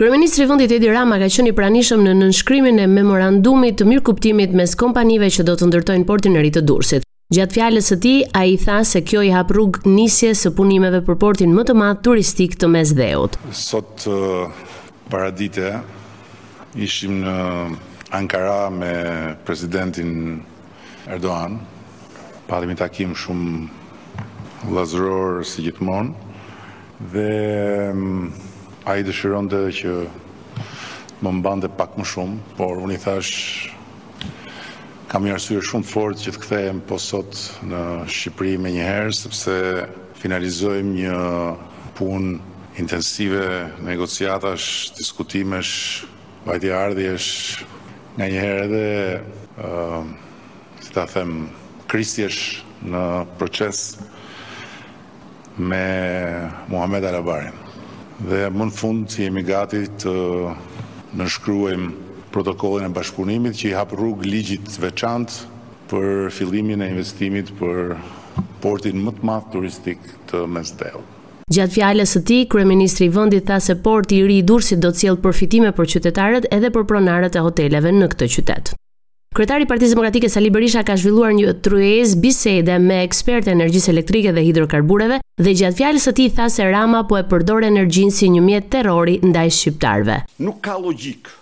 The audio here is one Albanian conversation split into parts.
Kryeministri i vendit Edi Rama ka qenë i pranishëm në nënshkrimin e memorandumit të mirëkuptimit mes kompanive që do të ndërtojnë portin e ri të Durrësit. Gjatë fjalës së tij, ai tha se kjo i hap rrugë nisjes së punimeve për portin më të madh turistik të Mesdheut. Sot paradite ishim në Ankara me presidentin Erdogan. Patëm një takim shumë vëllazëror si gjithmonë dhe mm, ai dëshironte që të më mbante pak më shumë, por unë i thashë Kam një arsye shumë të fortë që të kthehem po sot në Shqipëri menjëherë sepse finalizojmë një punë intensive negociatash, diskutimesh, vajtje-ardhjesh, nganjëherë edhe ë si ta them krisjesh në proces me Muhamed Alabarin dhe më në fund që jemi gati të nënshkruajmë protokollin e bashkëpunimit që i hap rrugë ligjit të veçantë për fillimin e investimit për portin më të madh turistik të Mesdheut. Gjatë fjalës së tij, kryeministri i vendit tha se porti i ri i Durrësit do të sjellë përfitime për qytetarët edhe për pronarët e hoteleve në këtë qytet. Kryetari i Partisë Demokratike Sali Berisha ka zhvilluar një tryezë bisede me ekspertë e energjisë elektrike dhe hidrokarbureve dhe gjatë fjalës së tij tha se Rama po e përdor energjinë si një mjet terrori ndaj shqiptarëve. Nuk ka logjikë,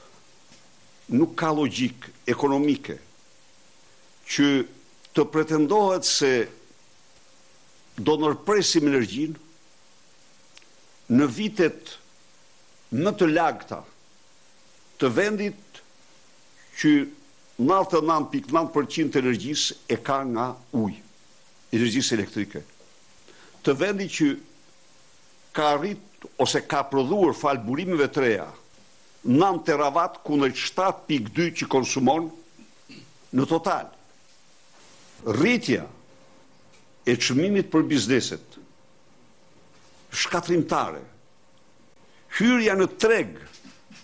nuk ka logjikë ekonomike që të pretendohet se do ndërpresim energjinë në vitet më të lagta të vendit që nëntëdhjetë e nëntë pikë nëntë për qind të energjisë e ka nga uji, energjisë elektrike të vendit që ka arrit ose ka prodhuar falë burimeve të reja nëntë teravatë kundrejt shtatë pikë dy që konsumon në total. Rritja e çmimit për bizneset shkatërrimtare, hyrja në treg,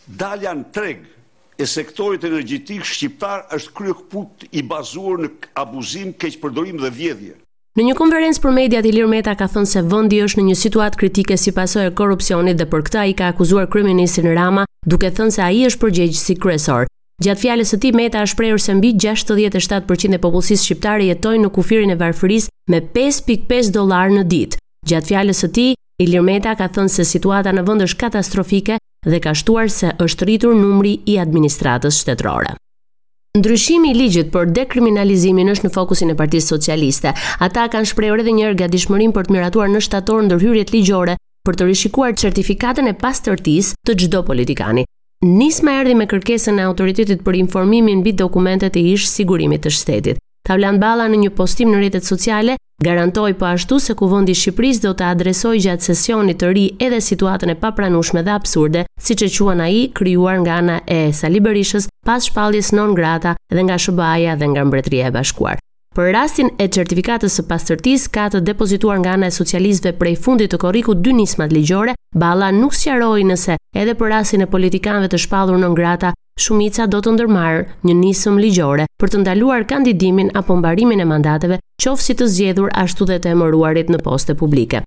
dalja në treg e sektorit energjetik shqiptar është kryekëput i bazuar në abuzim, keqpërdorim dhe vjedhje. Në një konferencë për mediat Ilir Meta ka thënë se vendi është në një situatë kritike si pasojë e korrupsionit dhe për këtë ai ka akuzuar kryeministrin Rama duke thënë se ai është përgjegjësi kryesor. Gjatë fjalës së tij Meta është shprehur se mbi gjashtëdhjetë e shtatë për qind e popullsisë shqiptare jetojnë në kufirin e varfërisë me pesë pikë pesë dollarë në ditë. Gjatë fjalës së tij, Ilir Meta ka thënë se situata në vend është katastrofike dhe ka shtuar se është rritur numri i administratës shtetërore. Ndryshimi i ligjit për dekriminalizimin është në fokusin e Partisë Socialiste. Ata kanë shprehur edhe një herë gatishmërinë për të miratuar në shtator ndërhyrjet ligjore për të rishikuar certifikatën e pastërtisë të çdo politikani. Nisma erdhi me kërkesën e Autoritetit për Informimin mbi dokumentet e ish sigurimit të shtetit. Taulant Balla në një postim në rrjetet sociale garantoi po ashtu se Kuvendi i Shqipërisë do të adresojë gjatë sesionit të ri edhe situatën e papranueshme dhe absurde, siç e quan ai, krijuar nga ana e Sali Berishës pas shpalljes non grata dhe nga SHBA-ja dhe nga Mbretëria e Bashkuar. Për rastin e certifikatës së pastërtisë ka të depozituar nga ana e socialistëve prej fundit të korrikut dy nisma ligjore, Balla nuk sqaroi nëse edhe për rastin e politikanëve të shpallur non grata shumica do të ndërmarrë një nismë ligjore për të ndaluar kandidimin apo mbarimin e mandateve, qoftë si të zgjedhur ashtu dhe të emëruarit në poste publike.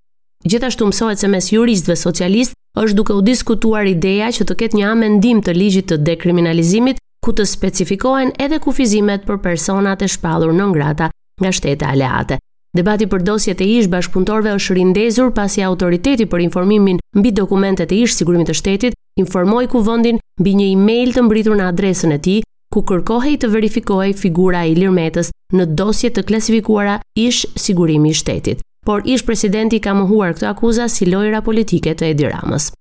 Gjithashtu mësohet se mes juristëve socialistë është duke u diskutuar ideja që të ketë një amendim të ligjit të dekriminalizimit ku të specifikohen edhe kufizimet për personat e shpallur non grata nga shtete aleate. Debati për dosjet e ish bashkëpunëtorëve është rindezur pasi autoriteti për informimin mbi dokumentet e ish sigurimit të shtetit informoi Kuvendin mbi një e-mail të mbërritur në adresën e tij, ku kërkohej të verifikohej figura e Ilir Metës në dosje të klasifikuara ish sigurimi i shtetit. Por ish presidenti i ka mohuar këto akuza si lojëra politike të Edi Ramës.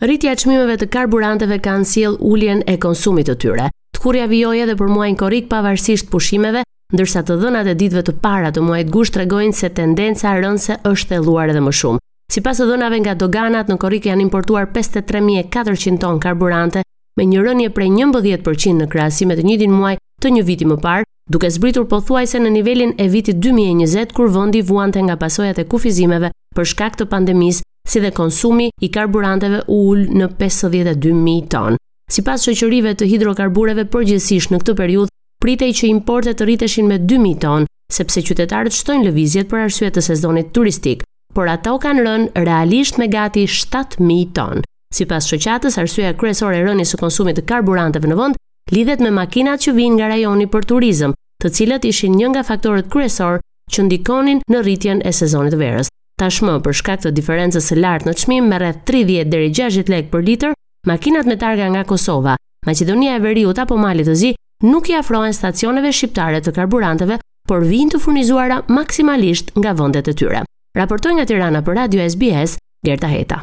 Rritja e çmimeve të karburanteve kanë sjellë uljen e konsumit të tyre. Tkurrja vijoi edhe për muajin korrik pavarësisht pushimeve, ndërsa të dhënat e ditëve të para të muajit gusht tregojnë se tendenca rënëse është thelluar edhe më shumë. Sipas të dhënave nga doganat, në korrik janë importuar 53400 ton karburante, me një rënie prej 11% në krahasim me të njëjtin muaj të një viti më parë, duke zbritur pothuajse në nivelin e vitit 2020 kur vendi vuante nga pasojat e kufizimeve për shkak të pandemisë, si dhe konsumi i karburanteve u ul në 52000 ton. Sipas shoqërive të hidrokarbureve përgjithësisht në këtë periudhë pritej që importet të rriteshin me 2000 ton, sepse qytetarët shtojnë lëvizjet për arsye të sezonit turistik. por ato kanë rënë realisht me gati 7000 ton. Sipas shoqatës, arsyeja kryesore e rënies së konsumit të karburanteve në vend lidhet me makinat që vijnë nga rajoni për turizëm, të cilët ishin një nga faktorët kryesorë që ndikonin në rritjen e sezonit të verës. Tashmë, për shkak të diferencës së lartë në çmim me rreth 30 deri 60 lekë për litër, makinat me targa nga Kosova, Maqedonia e Veriut apo Malit të Zi nuk i afrohen stacioneve shqiptare të karburanteve por vijnë të furnizuara maksimalisht nga vendet e tyre. Raportoi nga Tirana për Radio SBS, Gerta Heta.